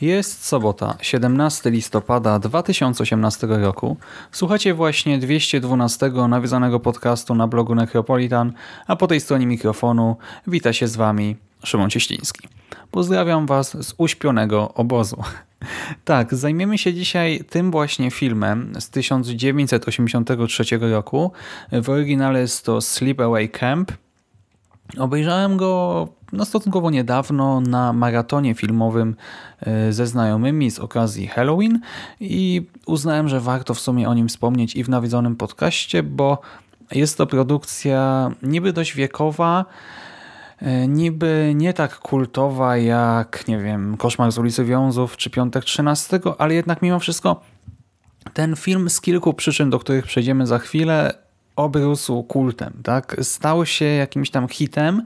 Jest sobota, 17 listopada 2018 roku. Słuchacie właśnie 212 nawiązanego podcastu na blogu Necropolitan, a po tej stronie mikrofonu wita się z Wami Szymon Cieśliński. Pozdrawiam Was z uśpionego obozu. Tak, zajmiemy się dzisiaj tym właśnie filmem z 1983 roku. W oryginale jest to Sleepaway Camp. Obejrzałem go no, stosunkowo niedawno na maratonie filmowym e, ze znajomymi z okazji Halloween i uznałem, że warto w sumie o nim wspomnieć i w nawiedzonym podcaście, bo jest to produkcja niby dość wiekowa, e, niby nie tak kultowa jak, nie wiem, Koszmar z ulicy Wiązów czy Piątek 13, ale jednak mimo wszystko ten film z kilku przyczyn, do których przejdziemy za chwilę, obrósł kultem, tak? Stał się jakimś tam hitem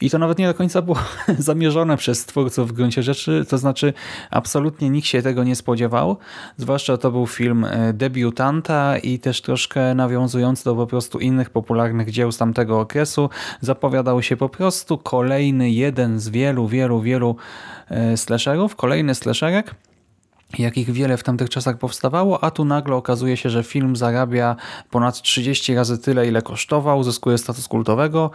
i to nawet nie do końca było zamierzone przez twórców w gruncie rzeczy, to znaczy absolutnie nikt się tego nie spodziewał, zwłaszcza to był film e, debiutanta i też troszkę nawiązujący do po prostu innych popularnych dzieł z tamtego okresu. Zapowiadał się po prostu kolejny jeden z wielu, wielu, wielu e, slasherów, kolejny slasherek, jakich wiele w tamtych czasach powstawało, a tu nagle okazuje się, że film zarabia ponad 30 razy tyle, ile kosztował, zyskuje status kultowego.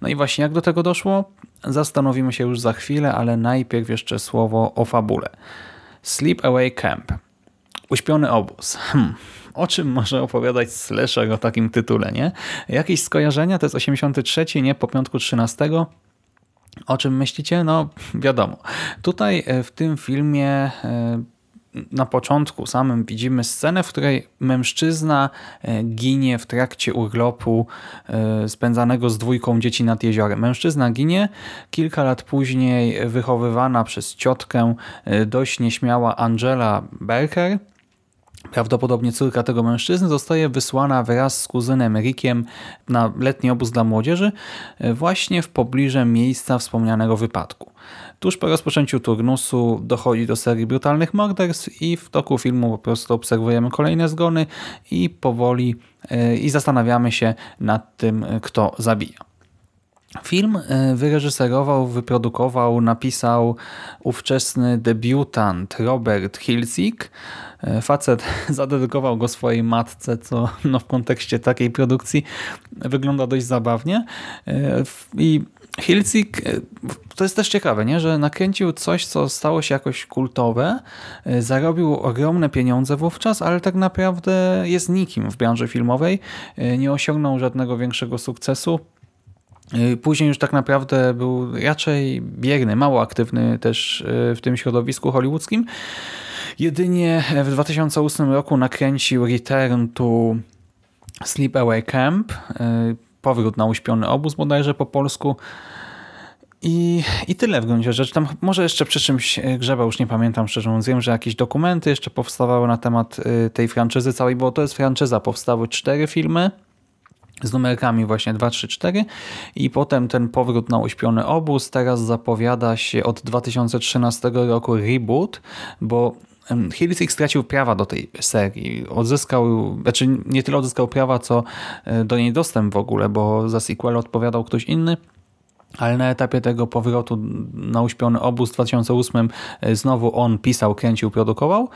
No i właśnie jak do tego doszło? Zastanowimy się już za chwilę, ale najpierw jeszcze słowo o fabule. Sleep Away Camp. Uśpiony obóz. Hmm. O czym może opowiadać slasher o takim tytule, nie? Jakieś skojarzenia? To jest 83, nie? Po piątku 13. O czym myślicie? No wiadomo. Tutaj e, w tym filmie e, na początku samym widzimy scenę, w której mężczyzna e, ginie w trakcie urlopu e, spędzanego z dwójką dzieci nad jeziorem. Mężczyzna ginie, kilka lat później wychowywana przez ciotkę e, dość nieśmiała Angela Berker, Prawdopodobnie córka tego mężczyzny zostaje wysłana wraz z kuzynem Rickiem na letni obóz dla młodzieży właśnie w pobliże miejsca wspomnianego wypadku. Tuż po rozpoczęciu turnusu dochodzi do serii brutalnych morderstw i w toku filmu po prostu obserwujemy kolejne zgony i powoli e, i zastanawiamy się nad tym, kto zabija. Film e, wyreżyserował, wyprodukował, napisał ówczesny debiutant Robert Hilsig. E, facet zadedykował go swojej matce, co no, w kontekście takiej produkcji wygląda dość zabawnie. I Hilcik, e, to jest też ciekawe, nie? że nakręcił coś, co stało się jakoś kultowe, e, zarobił ogromne pieniądze wówczas, ale tak naprawdę jest nikim w branży filmowej, e, nie osiągnął żadnego większego sukcesu. Później już tak naprawdę był raczej bierny, mało aktywny też w tym środowisku hollywoodzkim. Jedynie w 2008 roku nakręcił Return to Sleepaway Camp, powrót na uśpiony obóz bodajże po polsku. I, I tyle w gruncie rzeczy. Tam może jeszcze przy czymś grzebał, już nie pamiętam szczerze mówiąc. Wiem, że jakieś dokumenty jeszcze powstawały na temat tej franczyzy całej, bo to jest franczyza. Powstały cztery filmy z numerkami właśnie 2, 3, 4 i potem ten powrót na uśpiony obóz. Teraz zapowiada się od 2013 roku reboot, bo Hilsig stracił prawa do tej serii. Odzyskał, znaczy nie tyle odzyskał prawa, co e, do niej dostęp w ogóle, bo za sequel odpowiadał ktoś inny. Ale na etapie tego powrotu na uśpiony obóz w 2008 e, znowu on pisał, kręcił, produkował,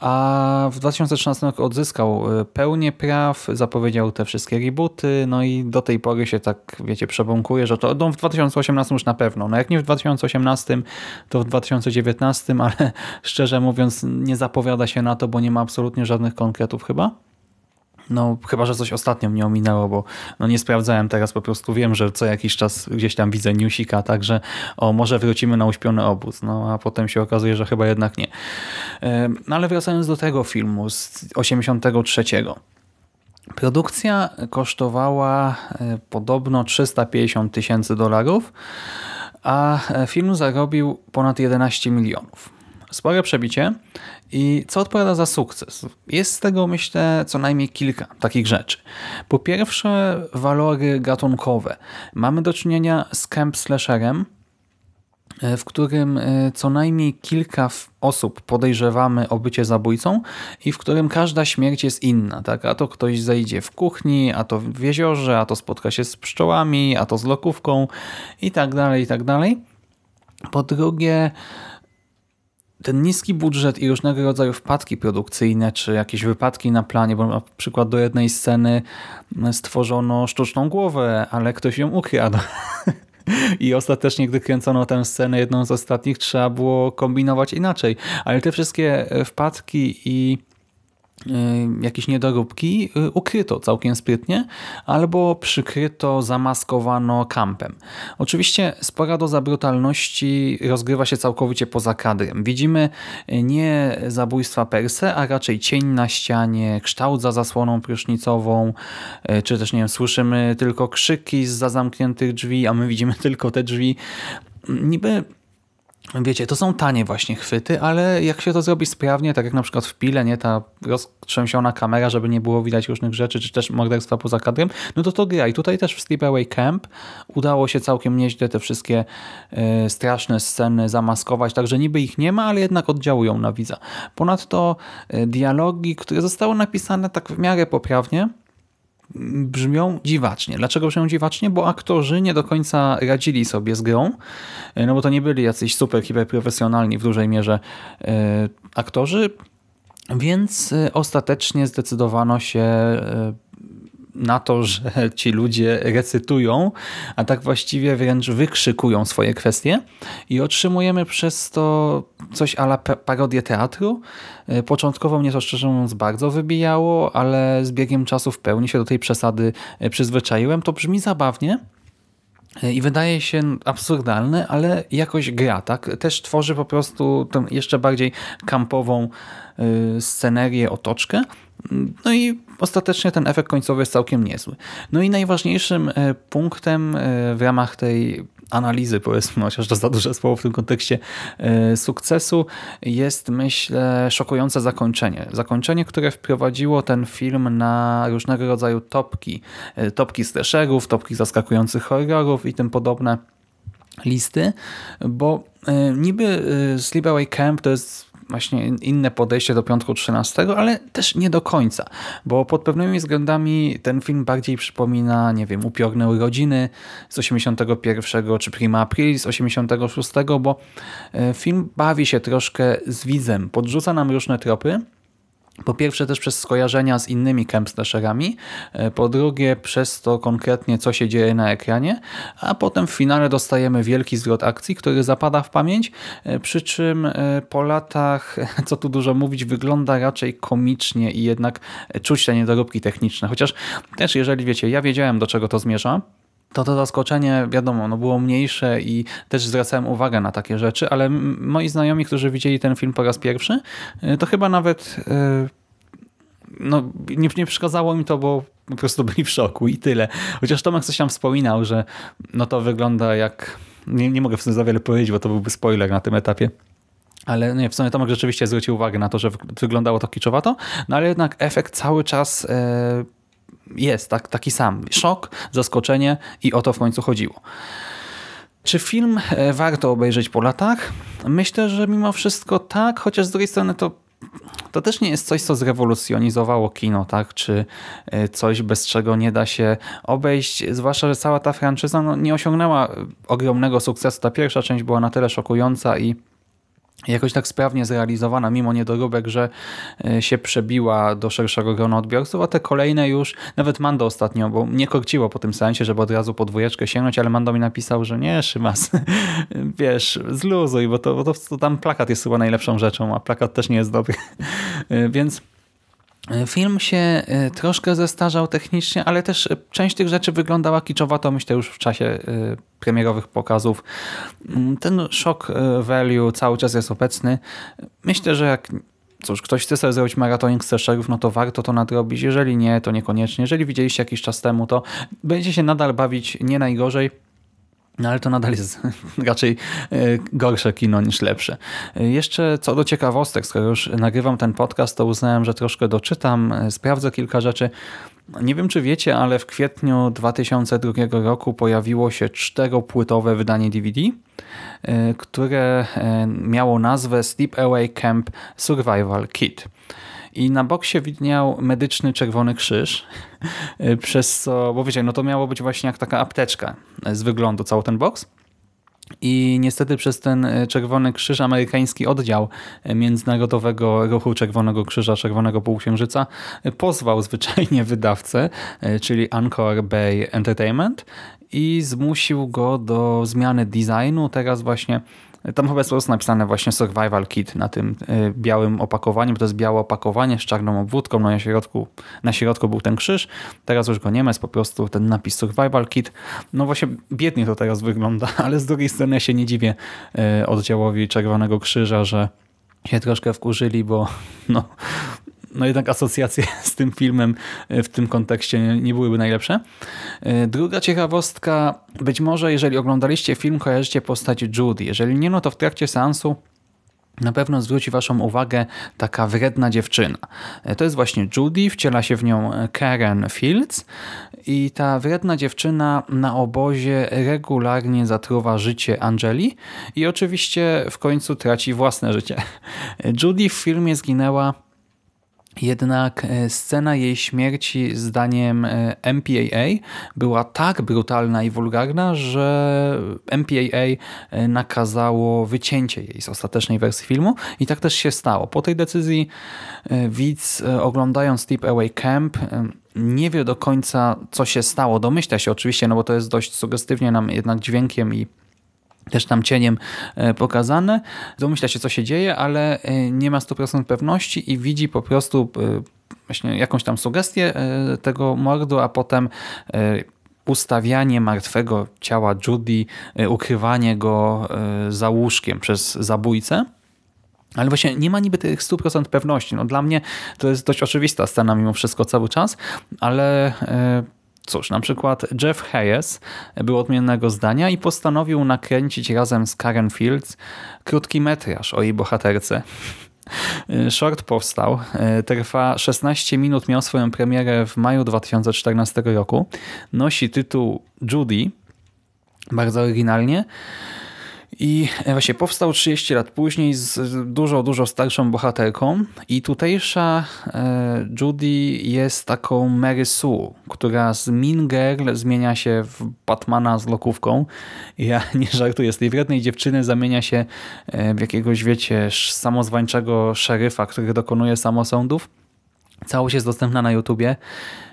a w 2013 roku odzyskał e, pełnię praw, zapowiedział te wszystkie rebooty, no i do tej pory się tak, wiecie, przebąkuje, że to no w 2018 już na pewno, no jak nie w 2018, to w 2019, ale szczerze mówiąc nie zapowiada się na to, bo nie ma absolutnie żadnych konkretów chyba. No, chyba, że coś ostatnio mnie ominęło, bo no nie sprawdzałem teraz, po prostu wiem, że co jakiś czas gdzieś tam widzę newsika, także o, może wrócimy na uśpiony obóz, no a potem się okazuje, że chyba jednak nie. No ale wracając do tego filmu z 83. Produkcja kosztowała e, podobno 350 tysięcy dolarów, a e, film zarobił ponad 11 milionów. Spore przebicie i co odpowiada za sukces? Jest z tego myślę co najmniej kilka takich rzeczy. Po pierwsze walory gatunkowe. Mamy do czynienia z camp slasherem, e, w którym e, co najmniej kilka osób podejrzewamy o bycie zabójcą i w którym każda śmierć jest inna. Tak? A to ktoś zejdzie w kuchni, a to w jeziorze, a to spotka się z pszczołami, a to z lokówką i tak dalej, i tak dalej. Po drugie ten niski budżet i różnego rodzaju wpadki produkcyjne, czy jakieś wypadki na planie, bo na przykład do jednej sceny stworzono sztuczną głowę, ale ktoś ją ukradł. I ostatecznie, gdy kręcono tę scenę, jedną z ostatnich, trzeba było kombinować inaczej. Ale te wszystkie wpadki i jakieś niedoróbki y, ukryto całkiem sprytnie albo przykryto, zamaskowano kampem. Oczywiście spora doza brutalności rozgrywa się całkowicie poza kadrem. Widzimy y, nie zabójstwa per se, a raczej cień na ścianie, kształt za zasłoną prysznicową, czy też nie wiem, słyszymy tylko krzyki z zamkniętych drzwi, a my widzimy tylko te drzwi. Niby Wiecie, to są tanie właśnie chwyty, ale jak się to zrobi sprawnie, tak jak na przykład w Pile, nie ta roztrzęsiona kamera, żeby nie było widać różnych rzeczy, czy też morderstwa poza kadrem, no to to gra. I tutaj też w Sleepaway Camp udało się całkiem nieźle te wszystkie y, straszne sceny zamaskować, także niby ich nie ma, ale jednak oddziałują na widza. Ponadto y, dialogi, które zostały napisane tak w miarę poprawnie, brzmią dziwacznie. Dlaczego brzmią dziwacznie? Bo aktorzy nie do końca radzili sobie z grą, no bo to nie byli jacyś super hiperprofesjonalni w dużej mierze e, aktorzy, więc e, ostatecznie zdecydowano się e, na to, że ci ludzie recytują, a tak właściwie wręcz wykrzykują swoje kwestie i otrzymujemy przez to coś ala parodię teatru. E, początkowo mnie to szczerze mówiąc bardzo wybijało, ale z biegiem czasu w pełni się do tej przesady e, przyzwyczaiłem. To brzmi zabawnie, e, i wydaje się absurdalne, ale jakoś gra, tak? Też tworzy po prostu tę jeszcze bardziej kampową scenerię, otoczkę. No i ostatecznie ten efekt końcowy jest całkiem niezły. No i najważniejszym e, punktem e, w ramach tej analizy, powiedzmy, chociaż to za duże słowo w tym kontekście e, sukcesu, jest myślę szokujące zakończenie. Zakończenie, które wprowadziło ten film na różnego rodzaju topki. Topki slasherów, topki zaskakujących horrorów i tym podobne listy, bo niby Sleepaway Camp to jest właśnie inne podejście do piątku 13, ale też nie do końca, bo pod pewnymi względami ten film bardziej przypomina, nie wiem, upiorne urodziny z 81 czy Prima April z 86, bo e, film bawi się troszkę z widzem, podrzuca nam różne tropy, po pierwsze też przez skojarzenia z innymi camp e, po drugie przez to konkretnie co się dzieje na ekranie, a potem w finale dostajemy wielki zwrot akcji, który zapada w pamięć, e, przy czym e, po latach, co tu dużo mówić, wygląda raczej komicznie i jednak czuć te niedoróbki techniczne. Chociaż też jeżeli wiecie, ja wiedziałem do czego to zmierza, to to zaskoczenie, wiadomo, no było mniejsze i też zwracałem uwagę na takie rzeczy, ale moi znajomi, którzy widzieli ten film po raz pierwszy, y, to chyba nawet y, no, nie, nie przeszkadzało mi to, bo po prostu byli w szoku i tyle. Chociaż Tomek coś tam wspominał, że no to wygląda jak... Nie, nie mogę w za wiele powiedzieć, bo to byłby spoiler na tym etapie. Ale nie, w sumie Tomek rzeczywiście zwrócił uwagę na to, że wyglądało to kiczowato, no ale jednak efekt cały czas e, jest tak, taki sam. Szok, zaskoczenie i o to w końcu chodziło. Czy film e, warto obejrzeć po latach? Myślę, że mimo wszystko tak, chociaż z drugiej strony to to też nie jest coś, co zrewolucjonizowało kino, tak? Czy e, coś, bez czego nie da się obejść, zwłaszcza, że cała ta franczyza no, nie osiągnęła ogromnego sukcesu. Ta pierwsza część była na tyle szokująca i jakoś tak sprawnie zrealizowana, mimo niedoróbek, że e, się przebiła do szerszego grona odbiorców, a te kolejne już, nawet Mando ostatnio, bo nie korciło po tym sensie, żeby od razu po dwójeczkę sięgnąć, ale Mando mi napisał, że nie, Szymas, wiesz, zluzuj, bo to, bo to, to tam plakat jest chyba najlepszą rzeczą, a plakat też nie jest dobry, więc Film się e, troszkę zestarzał technicznie, ale też część tych rzeczy wyglądała kiczowato, myślę już w czasie e, premierowych pokazów. Mm, ten shock e, value cały czas jest obecny. Myślę, że jak cóż, ktoś chce sobie zrobić maratonik slasherów, no to warto to nadrobić. Jeżeli nie, to niekoniecznie. Jeżeli widzieliście jakiś czas temu, to będziecie się nadal bawić nie najgorzej. No ale to nadal jest raczej e, gorsze kino niż lepsze. E, jeszcze co do ciekawostek, skoro już nagrywam ten podcast, to uznałem, że troszkę doczytam, e, sprawdzę kilka rzeczy. Nie wiem, czy wiecie, ale w kwietniu 2002 roku pojawiło się czteropłytowe wydanie DVD, które miało nazwę Sleep Away Camp Survival Kit i na boksie widniał medyczny Czerwony Krzyż, przez co, bo wiecie, no to miało być właśnie jak taka apteczka z wyglądu cały ten boks. I niestety przez ten Czerwony Krzyż, amerykański oddział Międzynarodowego Ruchu Czerwonego Krzyża Czerwonego Półksiężyca pozwał zwyczajnie wydawcę, czyli Anchor Bay Entertainment i zmusił go do zmiany designu. Teraz właśnie tam chyba jest napisane właśnie Survival Kit na tym e, białym opakowaniu, bo to jest białe opakowanie z czarną obwódką, no na środku, na środku był ten krzyż, teraz już go nie ma, jest po prostu ten napis Survival Kit. No właśnie biednie to teraz wygląda, ale z drugiej strony ja się nie dziwię e, oddziałowi Czerwonego Krzyża, że się troszkę wkurzyli, bo no, no jednak asocjacje z tym filmem e, w tym kontekście nie byłyby najlepsze. E, druga ciekawostka, być może jeżeli oglądaliście film, kojarzycie postać Judy. Jeżeli nie, no to w trakcie seansu na pewno zwróci Waszą uwagę taka wredna dziewczyna. E, to jest właśnie Judy, wciela się w nią Karen Fields i ta wredna dziewczyna na obozie regularnie zatruwa życie Angeli i oczywiście w końcu traci własne życie. Judy w filmie zginęła jednak e, scena jej śmierci zdaniem e, MPAA była tak brutalna i wulgarna, że MPAA e, nakazało wycięcie jej z ostatecznej wersji filmu i tak też się stało. Po tej decyzji widz oglądając Sleep Away Camp nie wie do końca co się stało. Domyśla się oczywiście, no bo to jest dość sugestywnie nam jednak dźwiękiem i też tam cieniem e, pokazane. Domyśla się, co się dzieje, ale e, nie ma 100% pewności i widzi po prostu e, właśnie jakąś tam sugestię tego mordu, a potem ustawianie martwego ciała Judy, ukrywanie go za łóżkiem przez zabójcę. Ale właśnie nie ma niby tych 100% pewności. No dla mnie to jest dość oczywista scena mimo wszystko cały czas, ale Cóż, na przykład Jeff Hayes był odmiennego zdania i postanowił nakręcić razem z Karen Fields krótki metraż o jej bohaterce. Short powstał, trwa 16 minut, miał swoją premierę w maju 2014 roku. Nosi tytuł Judy, bardzo oryginalnie. I właśnie powstał 30 lat później z dużo, dużo starszą bohaterką i tutejsza e, Judy jest taką Mary Sue, która z Mean Girl zmienia się w Batmana z lokówką. Ja nie żartuję, z tej wrednej dziewczyny zamienia się e, w jakiegoś, wiecie, samozwańczego szeryfa, który dokonuje samosądów. Całość jest dostępna na YouTubie.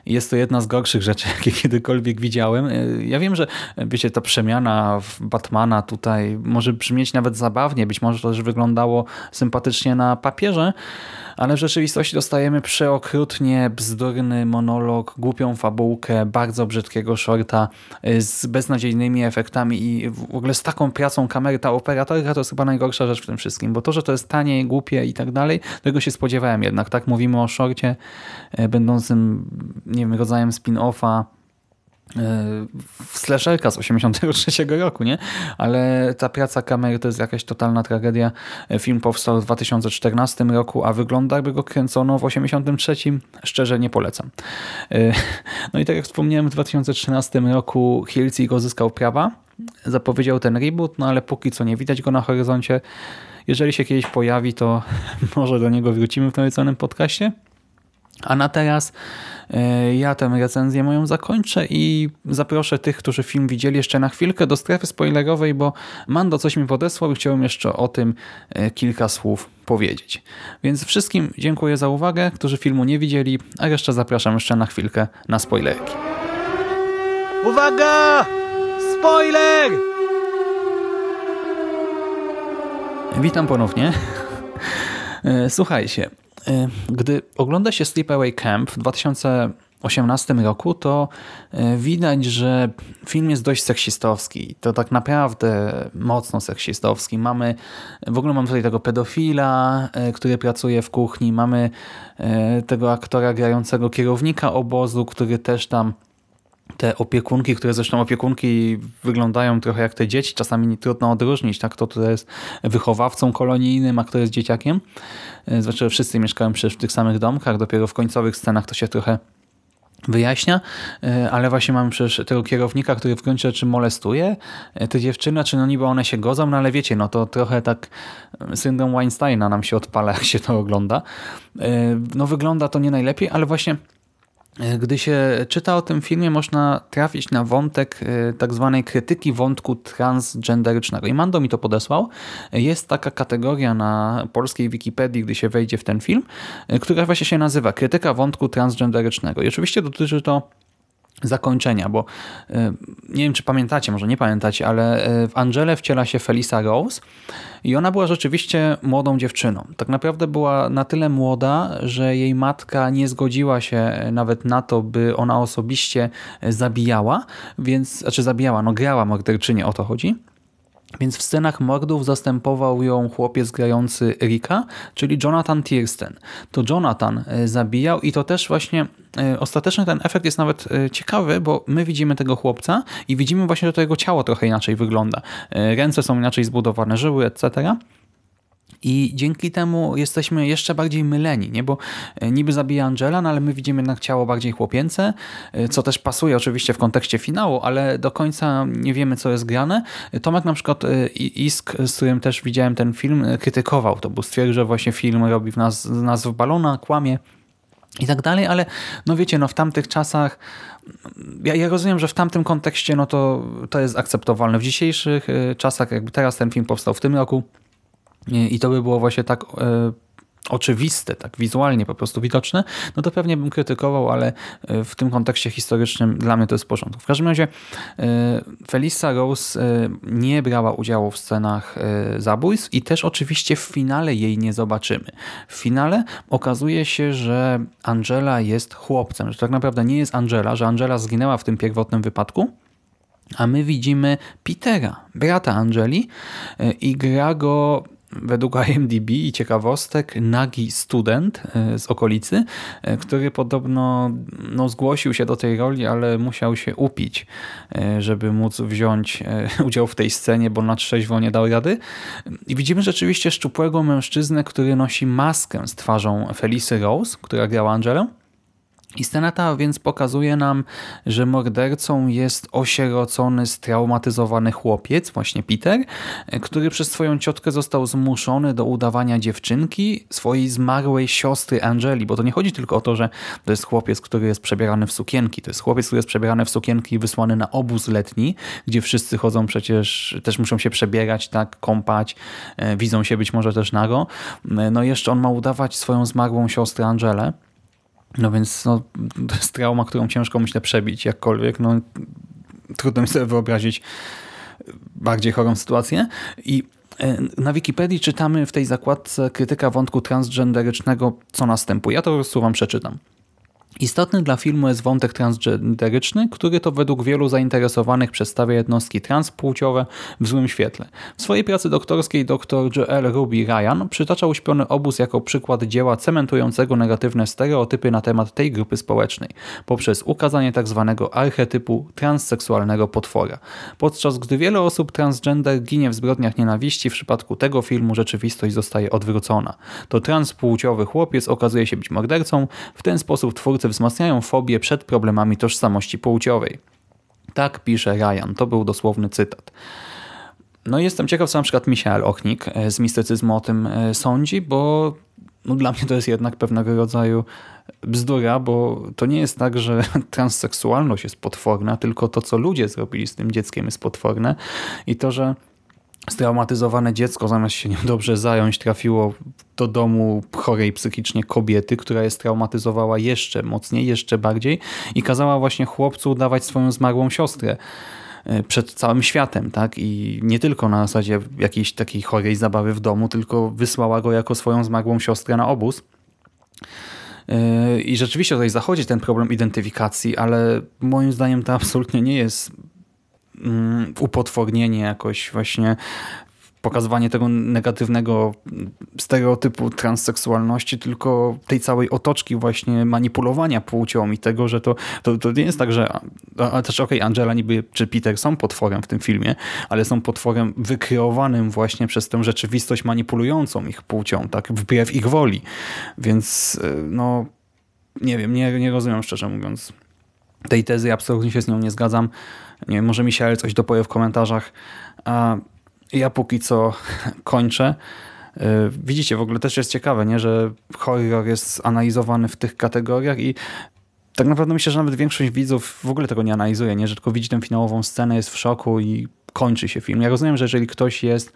Jest to jedna z gorszych rzeczy, jakie kiedykolwiek widziałem. E, ja wiem, że wiecie, ta przemiana w Batmana tutaj może brzmieć nawet zabawnie, być może też wyglądało sympatycznie na papierze, ale w rzeczywistości dostajemy przeokrutnie bzdurny monolog, głupią fabułkę, bardzo brzydkiego shorta y, z beznadziejnymi efektami i w ogóle z taką pracą kamery. Ta operatorka to jest chyba najgorsza rzecz w tym wszystkim, bo to, że to jest tanie, głupie i tak dalej, tego się spodziewałem jednak. Tak mówimy o shorcie będącym, nie wiem, rodzajem spin-offa slasherka z 83 roku, nie? Ale ta praca kamery to jest jakaś totalna tragedia. Film powstał w 2014 roku, a wygląda jakby go kręcono w 83. Szczerze nie polecam. No i tak jak wspomniałem, w 2013 roku Hilci go zyskał prawa, zapowiedział ten reboot, no ale póki co nie widać go na horyzoncie. Jeżeli się kiedyś pojawi, to może do niego wrócimy w nawiedzonym podcaście. A na teraz e, ja tę recenzję moją zakończę i zaproszę tych, którzy film widzieli jeszcze na chwilkę do strefy spoilerowej, bo Mando coś mi podesłał i chciałem jeszcze o tym e, kilka słów powiedzieć. Więc wszystkim dziękuję za uwagę, którzy filmu nie widzieli, a jeszcze zapraszam jeszcze na chwilkę na spoilerki. Uwaga! Spoiler! Witam ponownie. E, Słuchajcie, gdy ogląda się Sleepaway Camp w 2018 roku, to e, widać, że film jest dość seksistowski. To tak naprawdę mocno seksistowski. Mamy, w ogóle mamy tutaj tego pedofila, e, który pracuje w kuchni, mamy tego aktora grającego kierownika obozu, który też tam te opiekunki, które zresztą opiekunki wyglądają trochę jak te dzieci, czasami trudno odróżnić, tak, kto to jest wychowawcą kolonijnym, a kto jest dzieciakiem. Że wszyscy mieszkają przecież w tych samych domkach, dopiero w końcowych scenach to się trochę wyjaśnia, e, ale właśnie mamy przecież tego kierownika, który w gruncie rzeczy molestuje e, te dziewczyny, czy no niby one się godzą, no ale wiecie, no to trochę tak syndrom Weinsteina nam się odpala, jak się to ogląda. No wygląda to nie najlepiej, ale właśnie Gdy się czyta o tym filmie, można trafić na wątek e, tak zwanej krytyki wątku transgenderycznego. I Mando mi to podesłał. Jest taka kategoria na polskiej Wikipedii, gdy się wejdzie w ten film, e, która właśnie się nazywa krytyka wątku transgenderycznego. I oczywiście dotyczy to zakończenia, bo e, nie wiem, czy pamiętacie, może nie pamiętacie, ale e, w Angele wciela się Felisa Rose i ona była rzeczywiście młodą dziewczyną. Tak naprawdę była na tyle młoda, że jej matka nie zgodziła się nawet na to, by ona osobiście zabijała, więc, znaczy zabijała, no grała morderczynię, o to chodzi. Więc w scenach mordów zastępował ją chłopiec grający Rika, czyli Jonathan Tiersten. To Jonathan e, zabijał i to też właśnie e, ostatecznie ten efekt jest nawet e, ciekawy, bo my widzimy tego chłopca i widzimy właśnie, że to jego ciało trochę inaczej wygląda. Ręce są inaczej zbudowane, żyły, etc. I dzięki temu jesteśmy jeszcze bardziej myleni, nie? bo e, niby zabija Angela, no ale my widzimy jednak ciało bardziej chłopięce, e, co też pasuje oczywiście w kontekście finału, ale do końca nie wiemy, co jest grane. Tomek na przykład e, Isk, z którym też widziałem ten film, krytykował to, bo stwierdził, że właśnie film robi w nas, nas w balona, kłamie i tak dalej, ale no wiecie, no w tamtych czasach ja, ja rozumiem, że w tamtym kontekście no to, to jest akceptowalne. W dzisiejszych czasach, jakby teraz ten film powstał w tym roku, i to by było właśnie tak e, oczywiste, tak wizualnie po prostu widoczne, no to pewnie bym krytykował, ale e, w tym kontekście historycznym dla mnie to jest w porządku. W każdym razie e, Felisa Rose e, nie brała udziału w scenach e, zabójstw i też oczywiście w finale jej nie zobaczymy. W finale okazuje się, że Angela jest chłopcem, że tak naprawdę nie jest Angela, że Angela zginęła w tym pierwotnym wypadku, a my widzimy Petera, brata Angeli e, i gra go według IMDb i ciekawostek nagi student e, z okolicy, e, który podobno no, zgłosił się do tej roli, ale musiał się upić, e, żeby móc wziąć udział w tej scenie, bo na trzeźwo nie dał rady. I widzimy rzeczywiście szczupłego mężczyznę, który nosi maskę z twarzą Felisy Rose, która grała Angelę. I scena ta więc pokazuje nam, że mordercą jest osierocony, straumatyzowany chłopiec, właśnie Peter, który przez swoją ciotkę został zmuszony do udawania dziewczynki swojej zmarłej siostry Angeli, bo to nie chodzi tylko o to, że to jest chłopiec, który jest przebierany w sukienki, to jest chłopiec, który jest przebierany w sukienki i wysłany na obóz letni, gdzie wszyscy chodzą przecież, też muszą się przebierać, tak, kąpać, e, widzą się być może też nago. E, No jeszcze on ma udawać swoją zmarłą siostrę Angelę, no więc no, to jest trauma, którą ciężko myślę przebić jakkolwiek. No, trudno mi sobie wyobrazić bardziej chorą sytuację. I e, na Wikipedii czytamy w tej zakładce krytyka wątku transgenderycznego, co następuje. Ja to po prostu wam przeczytam. Istotny dla filmu jest wątek transgenderyczny, który to według wielu zainteresowanych przedstawia jednostki transpłciowe w złym świetle. W swojej pracy doktorskiej dr Joel Ruby Ryan przytacza uśpiony obóz jako przykład dzieła cementującego negatywne stereotypy na temat tej grupy społecznej, poprzez ukazanie tzw. archetypu transseksualnego potwora. Podczas gdy wiele osób transgender ginie w zbrodniach nienawiści, w przypadku tego filmu rzeczywistość zostaje odwrócona. To transpłciowy chłopiec okazuje się być mordercą, w ten sposób twórcy wzmacniają fobię przed problemami tożsamości płciowej. Tak pisze Ryan, to był dosłowny cytat. No i jestem ciekaw, co na przykład Michael Ochnik e, z mistycyzmu o tym e, sądzi, bo no dla mnie to jest jednak pewnego rodzaju bzdura, bo to nie jest tak, że transseksualność jest potworna, tylko to, co ludzie zrobili z tym dzieckiem jest potworne i to, że straumatyzowane dziecko zamiast się nim dobrze zająć trafiło do domu chorej psychicznie kobiety, która je straumatyzowała jeszcze mocniej, jeszcze bardziej i kazała właśnie chłopcu udawać swoją zmarłą siostrę e, przed całym światem, tak? I nie tylko na zasadzie jakiejś takiej chorej zabawy w domu, tylko wysłała go jako swoją zmarłą siostrę na obóz. E, I rzeczywiście tutaj zachodzi ten problem identyfikacji, ale moim zdaniem to absolutnie nie jest upotwornienie jakoś właśnie pokazywanie tego negatywnego stereotypu transseksualności, tylko tej całej otoczki właśnie manipulowania płcią i tego, że to, to, to nie jest tak, że ale też okej, okay, Angela niby czy Peter są potworem w tym filmie, ale są potworem wykreowanym właśnie przez tę rzeczywistość manipulującą ich płcią, tak, wbrew ich woli. Więc no nie wiem, nie, nie rozumiem szczerze mówiąc tej tezy, absolutnie się z nią nie zgadzam. Nie wiem, może mi się coś dopowie w komentarzach. A ja póki co kończę. Y, widzicie, w ogóle też jest ciekawe, nie, że horror jest analizowany w tych kategoriach i tak naprawdę myślę, że nawet większość widzów w ogóle tego nie analizuje, nie? że tylko widzi tę finałową scenę, jest w szoku i kończy się film. Ja rozumiem, że jeżeli ktoś jest,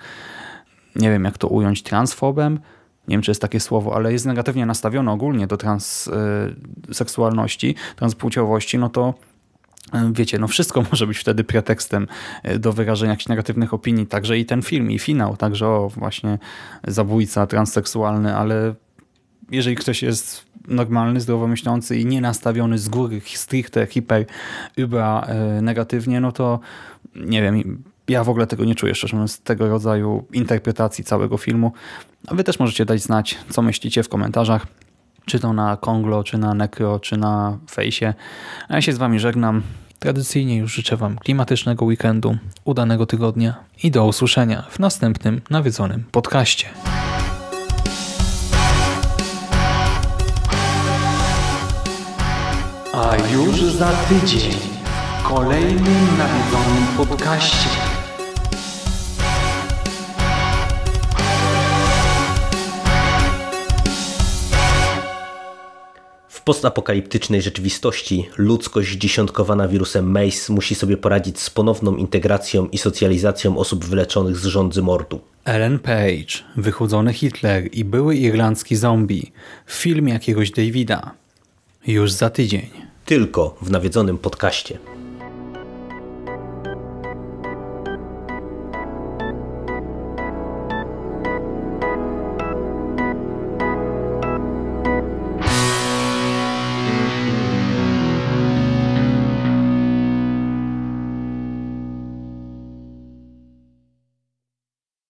nie wiem jak to ująć, transfobem, nie wiem czy jest takie słowo, ale jest negatywnie nastawiony ogólnie do transseksualności, transpłciowości, no to Wiecie, no wszystko może być wtedy pretekstem e, do wyrażenia jakichś negatywnych opinii, także i ten film, i finał, także o właśnie zabójca transseksualny, ale jeżeli ktoś jest normalny, zdrowomyślący i nie nastawiony z góry stricte, hiper, über e, negatywnie, no to nie wiem, ja w ogóle tego nie czuję, szczerze mówiąc, tego rodzaju interpretacji całego filmu. A wy też możecie dać znać, co myślicie w komentarzach czy to na Konglo, czy na Necro, czy na Fejsie. A ja się z Wami żegnam. Tradycyjnie już życzę Wam klimatycznego weekendu, udanego tygodnia i do usłyszenia w następnym nawiedzonym podcaście. A już za tydzień w kolejnym nawiedzonym podcaście. Postapokaliptycznej rzeczywistości ludzkość dziesiątkowana wirusem Mace musi sobie poradzić z ponowną integracją i socjalizacją osób wyleczonych z rządzy mordu. Ellen Page, wychudzony Hitler i były irlandzki zombie. Film jakiegoś Davida. Już za tydzień. Tylko w nawiedzonym podcaście.